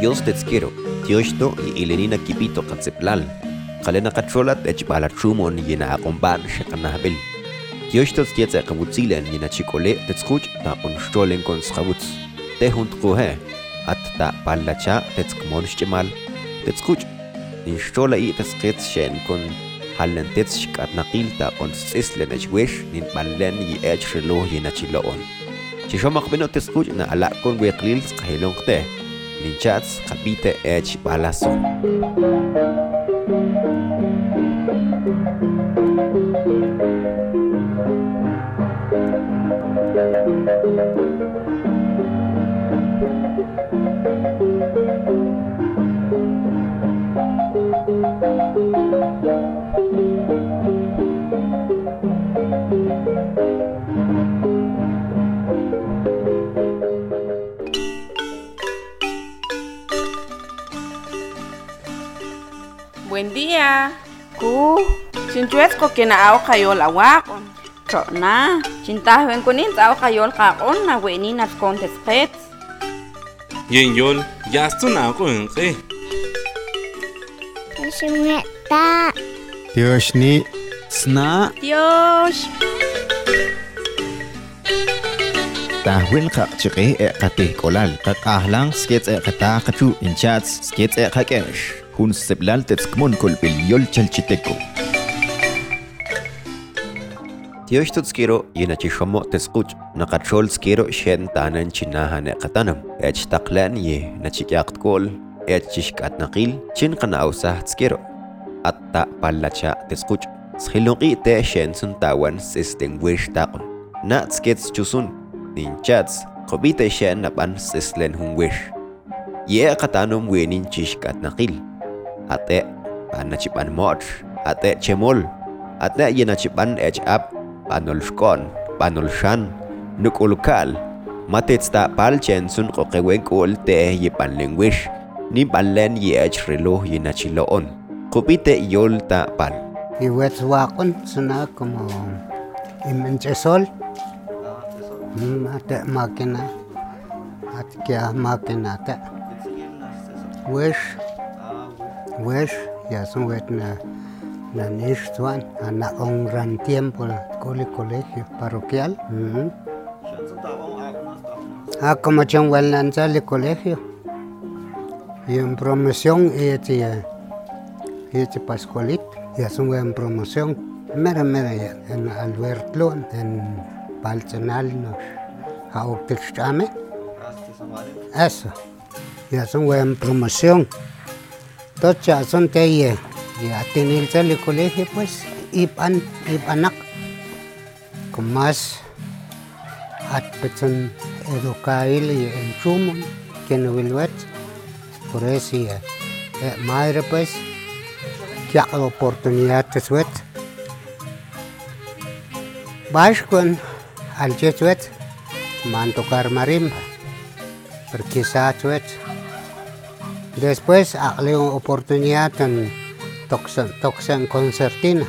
Dios te quiero, Tiochto y Ilenina Kipito Katzeplal. Kalena Kacholat trumon yena Akomban Shekanahbel. Tiochto Tietze Akabutzilen yena Chicole Tetzkuch ta Onstolen con Schabutz. Tehunt Kuhe, Atta Palacha Tetzkmon Shemal. Tetzkuch, Ninstola y Teskets Shen halen te Tetzchkat Nakilta on Sislen Echwish, Nin Balen y Echreluh yena Chiloon. Chichomak Beno Tetzkuch na Alakon Weklil Skahilong Teh. Linchats, Japite Ech Balazón. Maria. Ku Sinchues ko kina au kayol awakon Chona Chintahwen kunin au kayol kaon na weni nas kontes pets Yen yol yastun ako enke Shimeta Tioshni Sna. Tiosh tahwil ka chike e kate kolal ka kahlang skets e kata kachu inchats skets e kakesh jun seblal tetzkmonkol belyolchalchiteco. Tiochtotzkiro yenachihomo teskuch nakacholtzkiro xen tanan chinahan ekatanam. Echtaqlan ye nachikyaqtkol echishkatnaqil chin qanausahtzkiro. Atta pallacha teskuch. Sxilonqi te xen suntawan sistenwixtaqon. Natskets chusun. Ninchats qobite xen napan sislen hunwish. Ye qatanum winin chishkatnaqil. Ate panachipan moch. Ate chemol. Ate yenachipan ech ap panolxkon, panolxan, nukulkal, matetsta palchen sun qoqewen kul te panlen ye ech reloj ye nachiloon. Kupite yol ta pal. Iwetzwakon suna como imenchesol. Mm, ate máquina. Ate kia máquina ate. Wish. Wish. Ya son wet na na nishtuan. Ana un gran tiempo cole colegio parroquial. Ah, como chon wel el colegio. Y en promoción y este y este pascualit. Ya son en promoción. Mera mera ya en Alberto en Palchenal nos a Octilchame. Eso. Ya son en promoción. Ya son te ya ya tienen el colegio pues y pan y panak. Con más at petzen educail y en chumon que no vil wet. Por eso ya eh, madre pues que oportunidad de suet. Baix con al jesuet man tocar marimba. Porque sa suet. Después una oportunidad en toxan toxan concertina.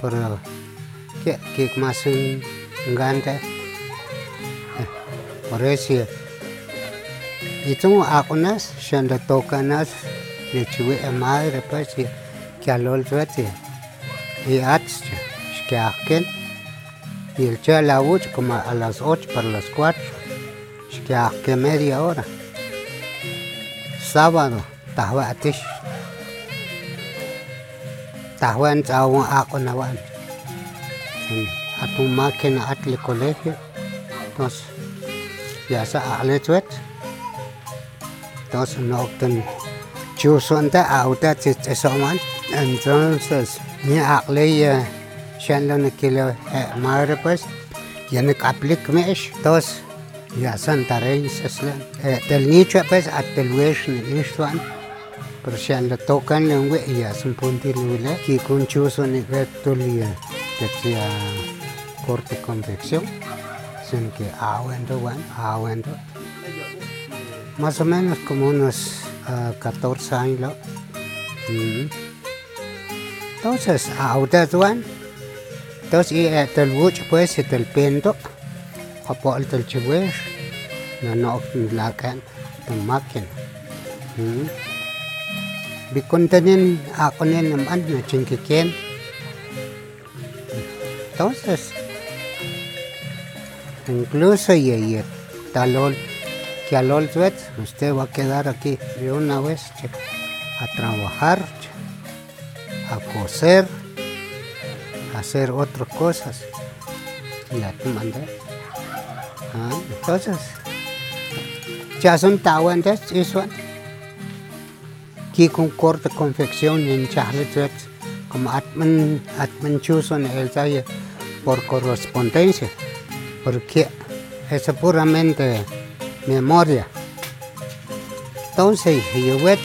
Pero que más un gante. Por eso itu ako nas siya na toka nas ni chiwi e madre pues que alol suete y ats que aken y el che a la uch como a las 8 para las 4 que media hora sábado tahwa'tish ako na wan atun máquina atl colegio tos ya sa aqletwet tos no obten chusonta auta tzitzesoman entonces ni aqleya shanlon kilo madre pues ya nik aplik mesh tos wesh ni ishwan pero shanlo tocan lengua y ya son punti lule ki kun chuso ni vetulia de corte convección sin que aguento, bueno, aguento. Más o menos como unos ah, 14 años. Mm. Entonces, ahorita, bueno, entonces, y eh, el bucho, pues, el pento, por el chihuahua, no, no, la can, la máquina. Mm. Bikuntanin ako niya naman na chinkikin. Entonces, incluso y, talol, que alol usted va a quedar aquí de una vez a trabajar, a coser, a hacer otras cosas. Ya te mandé. Entonces, ya son tawantes, eso. Aquí con corta confección en Charlotte, como atman, atman chuson el por correspondencia, porque es puramente memoria. Entonces, yo vet,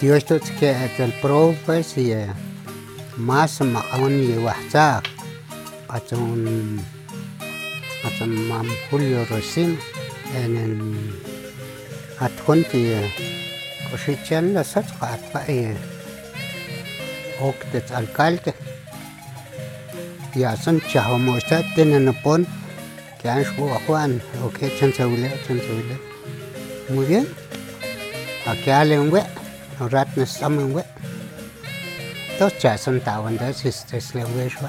Dios es que el pro, pues, y eh, más maón y wahza, hasta هتمم كل الرسم يعني هتكنت كوشيتشان لصدق أتبقي وقت الكالك يعصم تشاهو مؤسات دينا نبون كان شو أخوان. أوكي تنسوي لها تنسوي لها مبين أكيالين وقت راتنا سمين وقت 都假生打完的是这是为什么？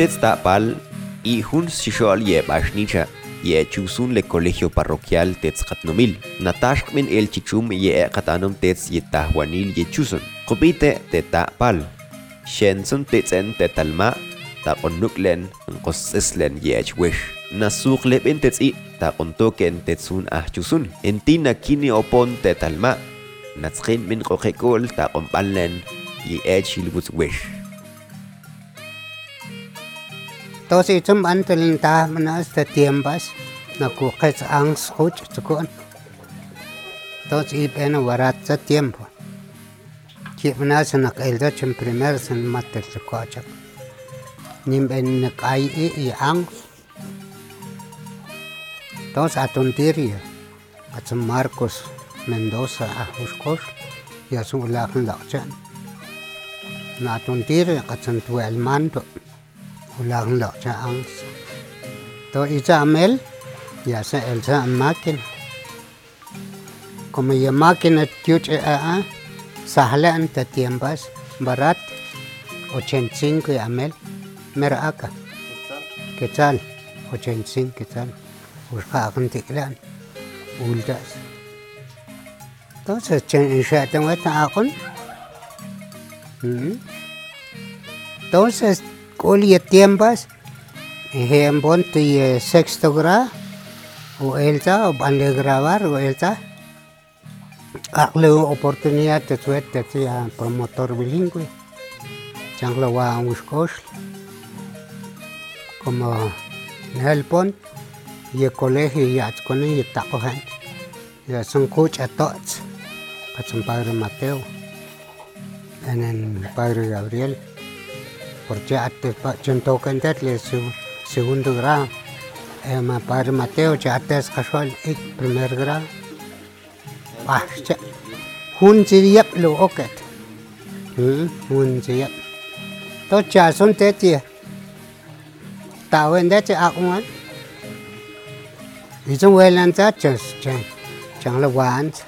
Yetet pal y hun sishol ye bashnicha ye chusun le colegio parroquial Tetzkatnomil. Natashk min el chichum ye katanom tets ye tahwanil ye chusun. Kopite te pal. Shensun tetsen te talma ta onnuklen nkoseslen ye achwesh. Nasuk lepin tetsi ta ontoken tetsun ah. Entina kini opon te talma. Natskin min kokekol ta kompalen ye Tos ichum antelin ta manas ta tiembas na kukhets ang skuch tukon. Tos ipen warat sa tiempo. Kipna nak nakailda chum primer sa matel tukochak. Nimben nakai i i ang. Tos atuntirio. At atun ya. Marcos Mendoza ahuskos. Yasulakan lakchan. Atun katsan ya, tuwel manto. Natuntirio ulang lo cha ang to amel ya sa el sa máquina como ya máquina tuch a sahla anta tiembas barat 85 amel mera acá ¿qué tal? 85 ¿qué tal? con tiklan uldas entonces chen insha tengo esta akon entonces Coli tiembas, en ponte y sexto grado, o elta, o van a grabar, o elta. Hakle oportunidad de suerte a promotor bilingüe. Changla wa uskos. Como en el pont, y el colegio ya con y tacojan. Ya son coach a todos. Con padre Mateo. En el padre Gabriel porque antes chontocan tetli segundo grado. Eh, Ema padre Mateo ya chates casual ik primer grado. Pascha. Ya. Hun siyap lo oket. Hun mm, siyap. To chasun tetli. Tawen dete akuan. Ah, Izun welan sa chas chan. Ya, Chang la wans.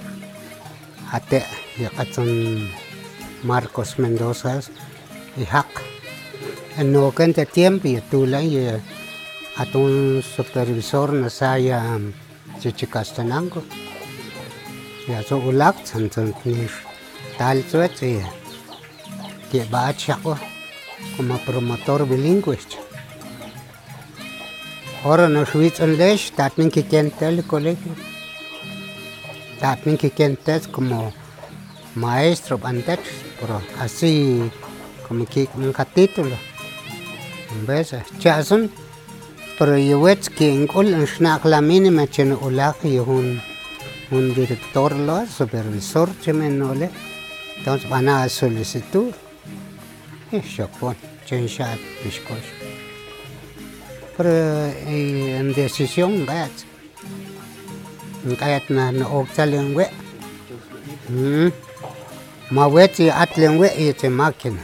Ate yakatun Marcos Mendoza. Ihak. Ihak. No kente tiempo y tú la y a tu supervisor na saya chichikastanango ya so ulak san san nish tal suet y que va a Chaco como promotor bilingüe. Ahora no Schweiz en Lesch, también que quente el colegio. También que quente como maestro antes, pero así como que un título. بس چاسن pero yowetz quien ol en shnaq la mínima chen olaj y un un director lo supervisor chemen ole entonces van a solicitud y chocón chen shat pishkosh pero en decisión gat gat na no oktalen we ma wetzi atlen we y te máquina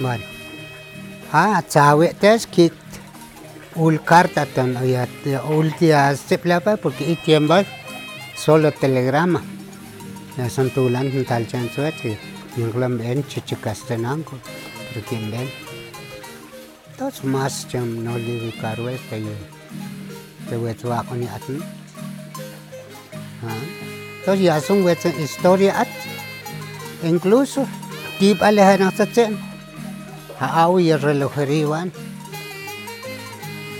vale Ah, cawe tes kit ul carta tan ya ul dia seplapa porque i tiempo solo telegrama. Ya son tulan tal chan suete. Yung lam en chichikastenanko. Porque ben. Tos mas jam no livi karwe te ye. Te wa ko ni atn. Ha. Tos ya son historia at. Incluso tip alehan sa chen. Haaw y relojería wan.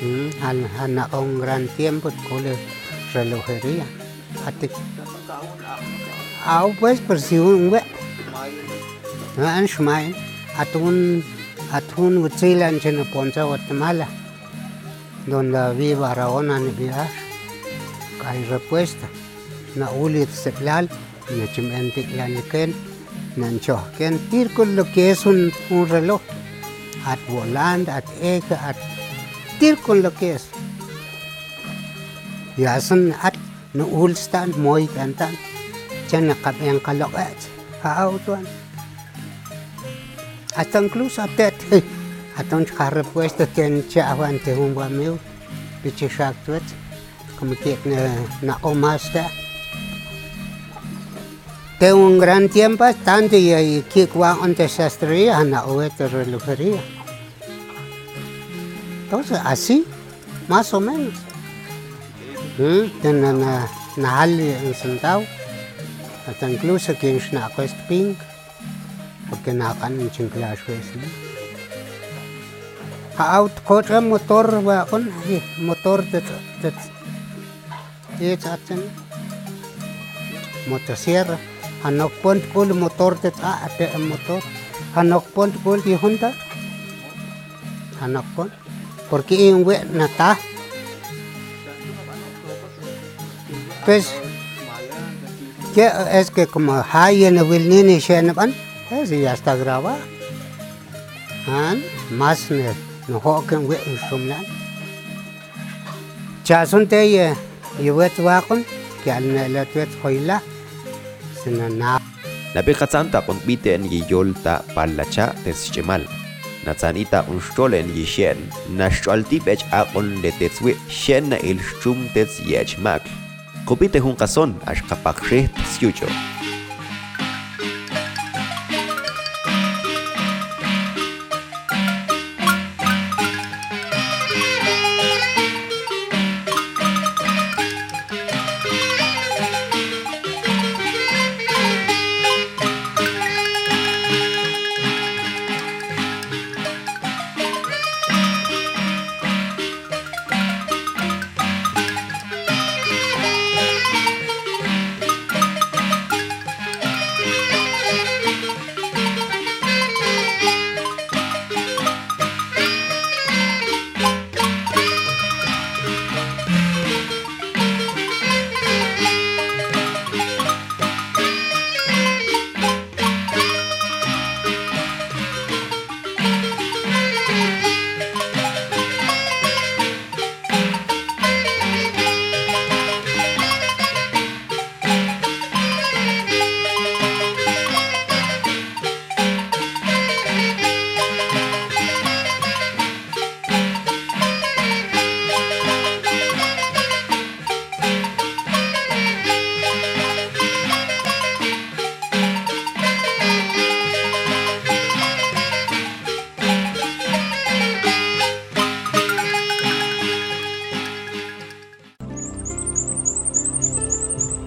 Mm, han han un gran tiempo cole relojería. Ati. Aw pues por si un we. An shmain atun atun utzilan chena poncha Guatemala. Donde viva Araona ni viajar. Hay respuesta. Na ulit seplal, na chimentik laniken, na ken tir con lo que es un, un reloj at Boland, at Eke, at tilkon lokes. Yasan at nuulstan moy kantan. Tiyan nakabang kalokat. Haaw tuan. At ang klus atet. At ang karapwesta tiyan siya awan tihong na omasta, Tengo un gran tiempo, tanto y, y que cuando se estrella, ya, no hubo relojería. Entonces, así, más o menos. نعلي نسنتاو حتى نكلوسا كي نشنع كويست بينك وكي نعقن نشنكلا شويس لي هاو تقوطا موتور واقن موتور تت تت إيه تاتن موتوسير هنوك بونت كل موتور تت آه موتور هنوك بونت كل دي هوندا هنوك بونت ta porque un we nata. Pues que es que como hay en el nini shenaban es ya está grabado han más ne no hoken we sumlan chasun te ye ye wet wakon que al ne let wet hoila sina na Napikatzanta kon biten yi yolta palacha teschimal. Natzanita unstolen yi shen, na stoltipech akon le tetzwi shen na il shum tetz yech mak. Kopite hun kason ash kapaksheh tsyucho.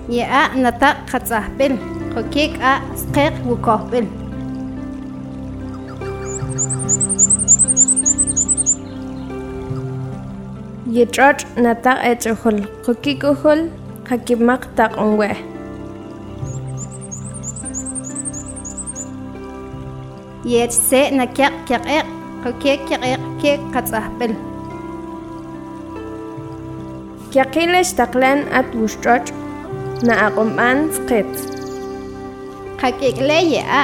يا نتاق ختصحبل خكيك أ سقيق وكهبل يترج نتاق اتخل خكيك أخل خكيب مقتاق أنوه يتسي نكيق كيق خكيك كيق كيق ختصحبل كيقيلش تقلان أتوشترج naqom'antzqit qak'ik'leya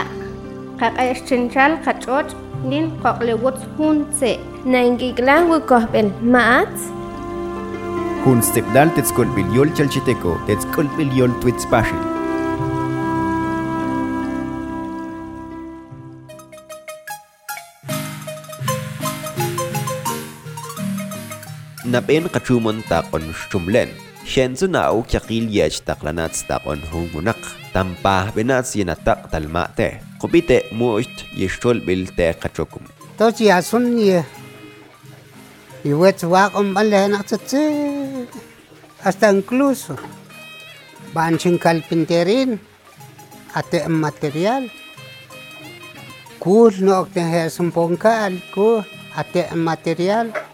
qaq'ixchinchal ah. qach'och' nin qoqliwutz junse nank'iklan wikojb'el ma'atz junstepdal tetzkolpilyol chalchiteco tetzkolpilyol twitzpaxil napen kachumon ta konxtumlen Shenzu nau kyakil yech taklanats tak on hung munak. Tampah benats yenatak talmate. Kupite muht yeshol bil te kachokum. Tochi asun ye. Iwet wak om alle natsatsi. Hasta incluso. Banshin kalpinterin. Ate material. Kul no okten hesum ponkal. Kul ate material. material.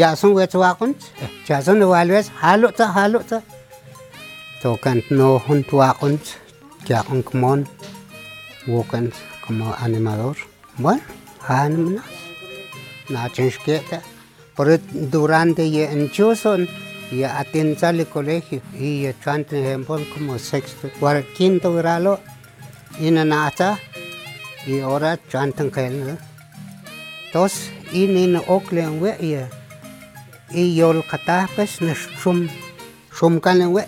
ያሱን ወትዋቁንት ቻዞን ዋልዌስ ሃሉዕተ ሃሉዕተ ተወከንት ነውኹንት ዋቁንት ጃቁን ክሞን ወከንት ክሞ animador bueno ሃንምና ናጭንሽኬጠ por durante y incluso y atenza al colegio y echante ejemplo como sexto cuarto quinto grado. Y nanata y ora chantan que Tos y ni no oclen we y iyol katapes na shum shum kanen we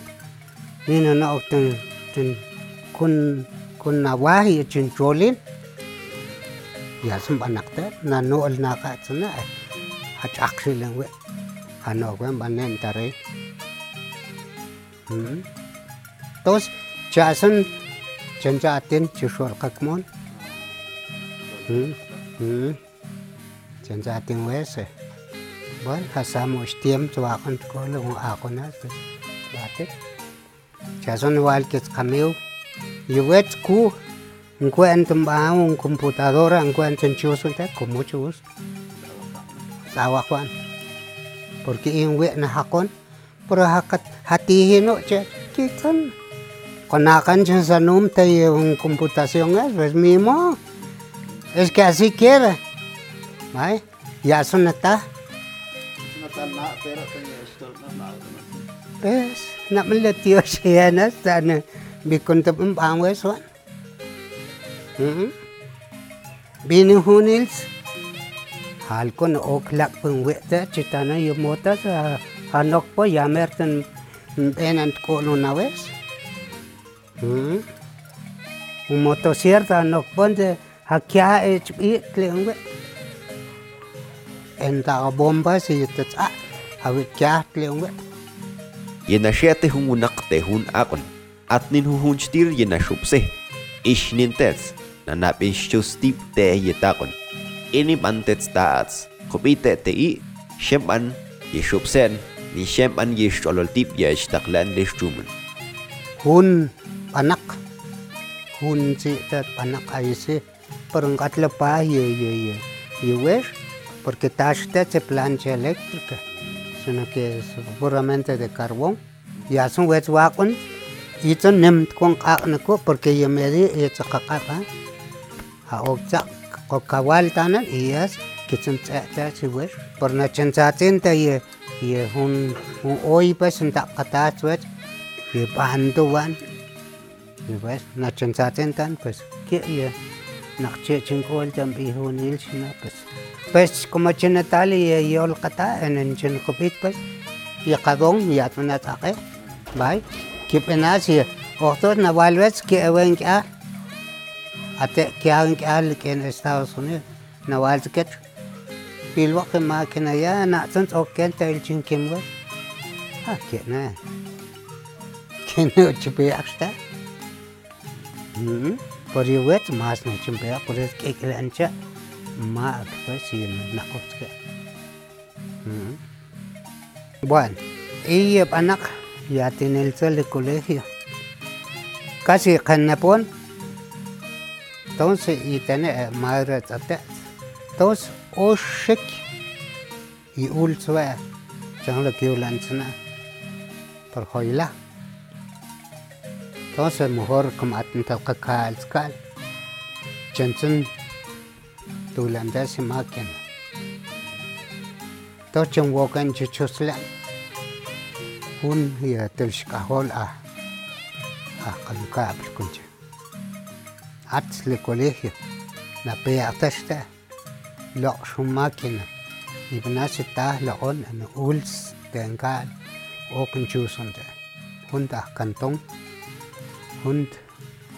nina na okten ten kun kun na wahi chin cholin. Ya sum banakta na no al na ka tsna ha chakrilen we ano gwen banen tare hmm. tos, chasun chenja atin chishol kakmon tin hmm, hmm. atin wese. Bon hasamo stiem chwa kon ko lo ako na bate chasan wal kits kameu yuwet ku encuentro un computadora encuentro chusunta con mucho gusto. Sawa kwan porque in we na hakon pero hakat hatihin no che kitan chen sa num te un computación es pues mismo. Es que así quiere ¿vale? ya son está pues na me le tío siena tan bi con te un bang we son Bini hunils hal ko na oklak pung weta chitana yung mota sa hanok po yamertan enta bomba si tetsa awi kya tleungwe yenashiate hun unakte hun akon atnin hun chtir yenashupse ishnintets nanap ishtustip te yetakon ini pantets taats kopite te i sheman yeshupsen ni sheman yeshtololtip yeshtaklan leshtumen hun anak, hun si tet anak aise perengkat lepah ye ye ye ye wesh. Porque tashte se plancha eléctrica. Sino que es puramente de carbón. Ya son wets wakon. Ito nem kong kakna ko porque ye meri ye tsakakaka. Ha okta ko kawal tanan iyas kitchen tsata si wesh. Por na chansatin ta ye ye hun hun oy pa sinta kata swet. Ye bando wan. Ye wesh na chansatin tan pues que ye nakche chinkol tambi hunil sina pues. pues como chinatal y yo el cata en el chinocopit pues y cadón y atunataje bye que penas y otros navalves que ven que ate que han que al que en Estados Unidos navalves que pilwa que máquina ya na tant o que el chinquimwe ah que na que no chupi hasta por igual más no chupi por es que que lancha ma akpa si nakotske. Bueno, y anak ya tiene el sol de colegio. Casi canapón. Entonces, y tiene madre tate. Entonces, o shik y ulsue. chan lo que ulanzana. Por hoila. Entonces, mejor como atentar cacal, cal. Chanson, tulanda se maquia. Tochen wokan chichoslan. Un ya telshkahol a a kaluka apilkunche. Ats le colegio. Na pea atashta. Lo shumakina. Ibnasi ta la on an uls tengal. Okan chusonde. Hund a kantong. Hund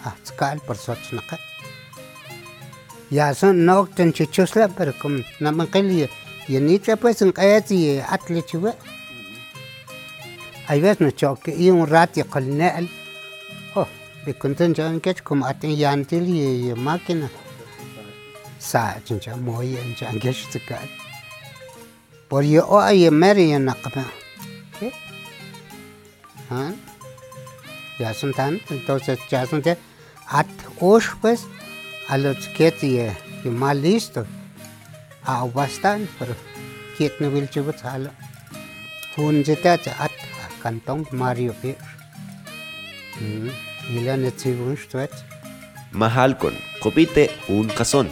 a tskal por sotsnakat. Ya son no ten chuchusla pero como na manqili y ni te pues en qayati atle chuwa. Hay veces no choque y un rato con el Oh, de contención en que como aten yantil y máquina. Sa chincha muy en changue chical. Por yo o ay meri en nakapa. ¿Qué? ¿Ah? Ya son tan, entonces ya son de at osh pues a los que mal listo. A bastan, pero kiet no vil chubut halo. un jeta at kantong Mario pe y Ila netzibun mahal Mahalkon, kopite un kason.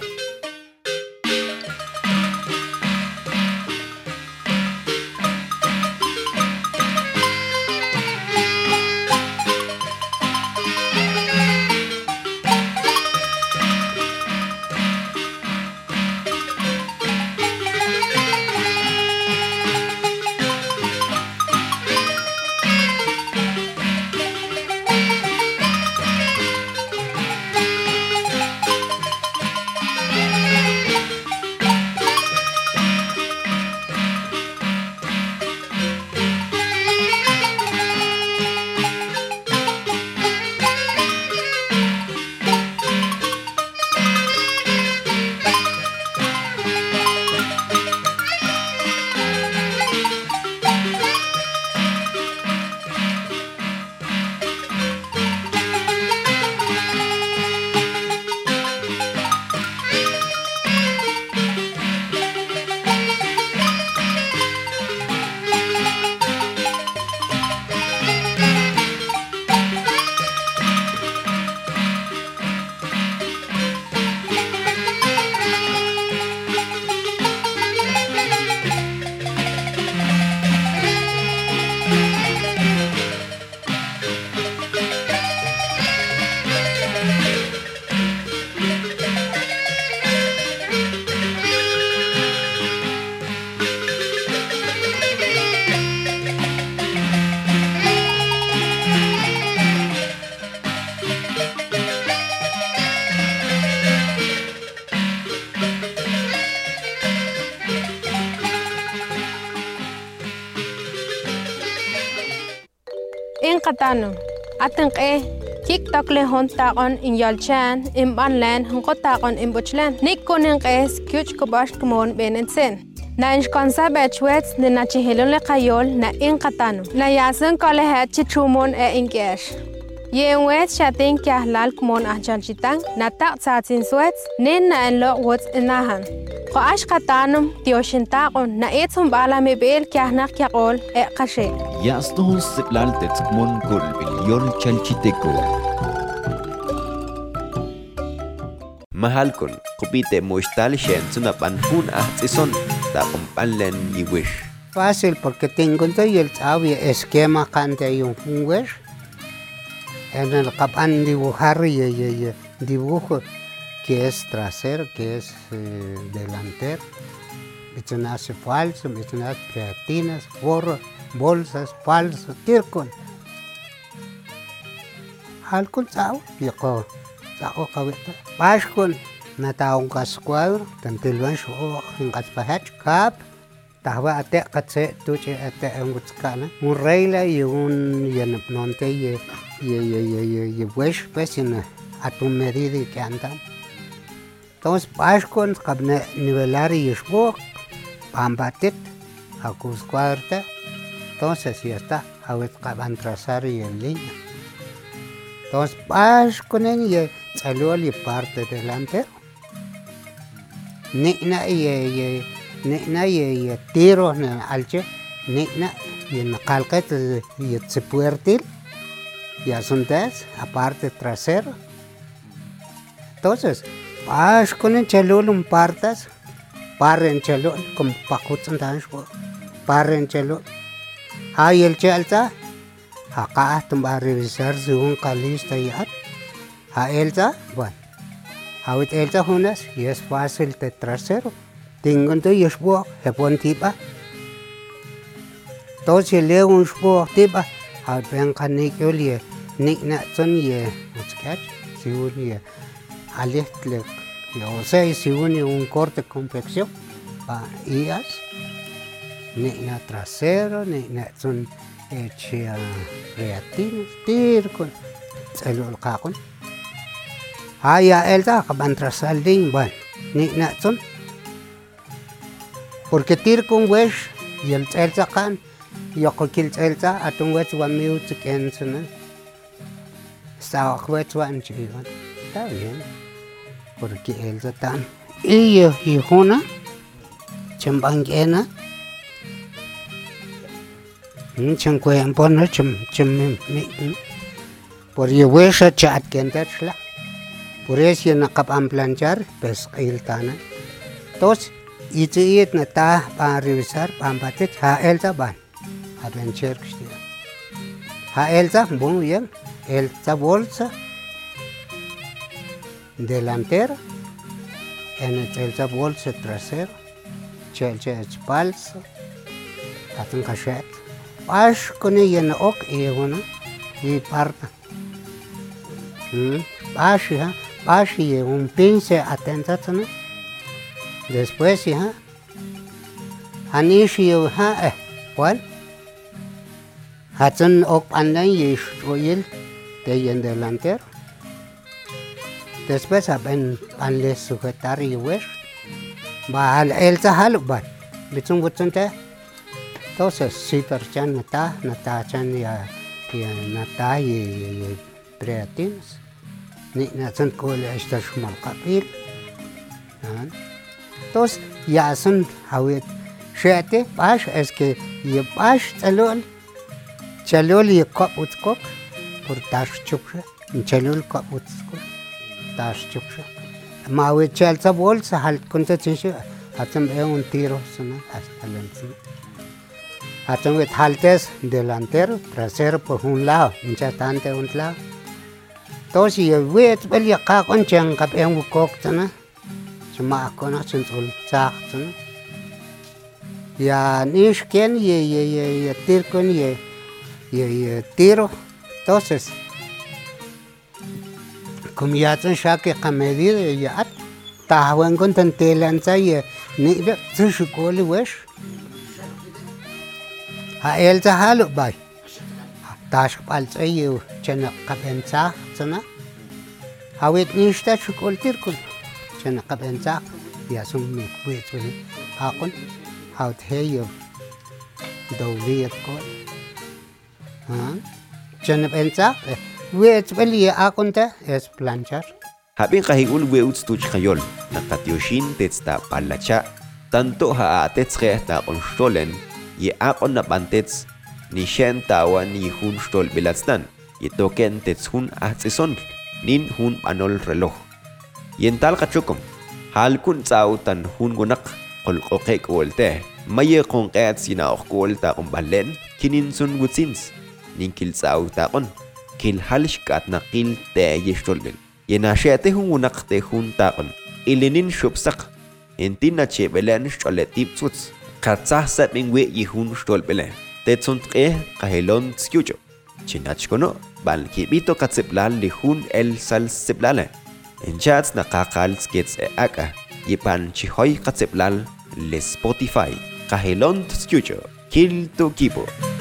Inqatano atinq'e kiktokli juntaqon inyolchan imbanlan junkotaqon imbuchlan nikkuninq'es kiuchkobox kmonb'enetsen na inxkonsa bechwetz ninachijiloli qayol na inqatano na yasin kolehech chichumon e ink'iex yen wet xatin kia hlal kumon ahchalchitan nataq tsaatsin suetz nin na enloq wotz inahan qo axqatanum tioxintaqon na itzum bala mib'il kiahnaq kiaqol eqaxe yasdohun siqlal tetzkmon kol bilyol chalchiteko mahalkol qupite muxtal xentzunapanpun ahtz'ison taqomp'alen yiwix fácil porque tengo el esquema cante y un En el capán dibujar y, y- y dibujo que es trasero, que es eh, delantero. Me nace falso, me nace creatinas, forro, bolsas, falso, tircon. Halkon sao, yako, sao kawita. Pashkon, nataong kasquadro, tantilwan shuo, en kaspahach, kap, tahwa ate katse tuche ate en wutskana. Un regla y un yenapnonte y y y y y wesh pues en a tu medida que andan. Entonces pashkon kabne nivelar y shbo, pambatit, a cuscuarta. Entonces ya está, a ver kaban trazar y en línea. Entonces pashkon en y salió parte delantero. Nina y y y y tiro en alche Nicna, y en calquete y se puertil, y asuntas, aparte trasero. Entonces, Pash con el chalul un partas, parre en chalul, como pacutzen tan shwo, parre en chalul. Hay el chalta, acá tumba a revisar según calista y. A elta, bueno, ahorita elta junas y es fácil de trasero. Tingon to yusbo hepon tiba. To si leung sbo tiba. Hal peng kan nik yulie. Nik na tun ye. Utskat si un ye. Alihtlek. O sea, si une un corte complexión para IAS, ni na trasero, ni na son hechas creatinas, tircon, celul cacon. Haya elta, kaban ding bueno, ni na son porque tirkun wesh yel tseltsa kan yokokil tseltsa atun wets wan music ensena sawak wets wan chigon está bien. Porque el tan iyo hijuna chambangena mm, chancuempona chim chim por yo wesh a chat kentachla por eso nakapam planchar pues iltana entonces ijiit na ta pan revisar pan batet ha elza ban haben cher kshtia ha elza bon bien elza bolsa. Delantera en elza bolsa trasera chel chel palsa atun kashet ash kone yen ok egona i parta. Bashi, ha? Bashi, un pince atentatsana. Después ya, anish y ha eh, ¿cuál? Hatan ok andan y shoyel de en delantero. Después aben panle sujetar y ver. Va al el sahal ba. Bitung butun te. Entonces si terchan nata nata chan ya ya nata y preatins. Ni natsan ko le esta shumal kapil. Entonces ክርስቶስ ያስን ሐዊት ሸቴ ጳሽ እስኬ የጳሽ ጸሎል ቸሎል የኳቁትኮክ ኩርታሽ ችኩሸ እንቸሎል ኳቁትኮ ታሽ ችኩሸ ማዊት ቸልሰ ቦል ሰሃል ኩንተ ትንሽ አትም ኤውን ቲሮ ስነ አስተለንቲ Hacen with haltes delantero, trasero por un lado, un chatante un lado. Entonces, yo voy a tener que hacer un chan, que hacer un coctana. جماعة كونات نتقول تاختن يا نيش كان يا يا يا يا تير كون يا يا يا تيرو توسس كم ياتن شاكي قمدي يا أت تاهوان كنت تنتيلان تاي نيبا تشكولي وش هايل تهالو باي تاشق بالتاي وشنق قبنتا تنا هاويت نيش تشكول تيركن شن قبل تاق يا سم من كويت هاقن هاو تهيو دولية كل ها؟ جنب انتا ويت بلي اقن تا اس بلانشر هابين قهيقول ويوت ستوج خيول. نقات يوشين تتستا بالاتشا. تانتو ها تتسخي تا قنشتولن يأقن نبانتتس نيشان تاوان يهون شتول بلاتستان. يتوكن تتسهون اهتسون نين هون بانول رلوخ yental qachukum halkun tsautan hungunaq qulqoqe k'olte maye qonq'at sinaoq k'oltaqon balen kininsun wutsins ninkil tsautaqon kilhal xk'atnaqil te'eyextolbel yenahxe'tej hunwunaq tejuntakon ilinin xupsaq entin nachebelen xch'oletib tzuts qatzaj sapinwi' yijun xtolbelen tetzontqej qajelon tzyucho chinachkono balkibito katziplal lijun el salsiplale En chats na kakal skits e aka. Ipan chihoy katseplal le Spotify. Kahelont skyucho. Kilto kibo. Kilto kibo.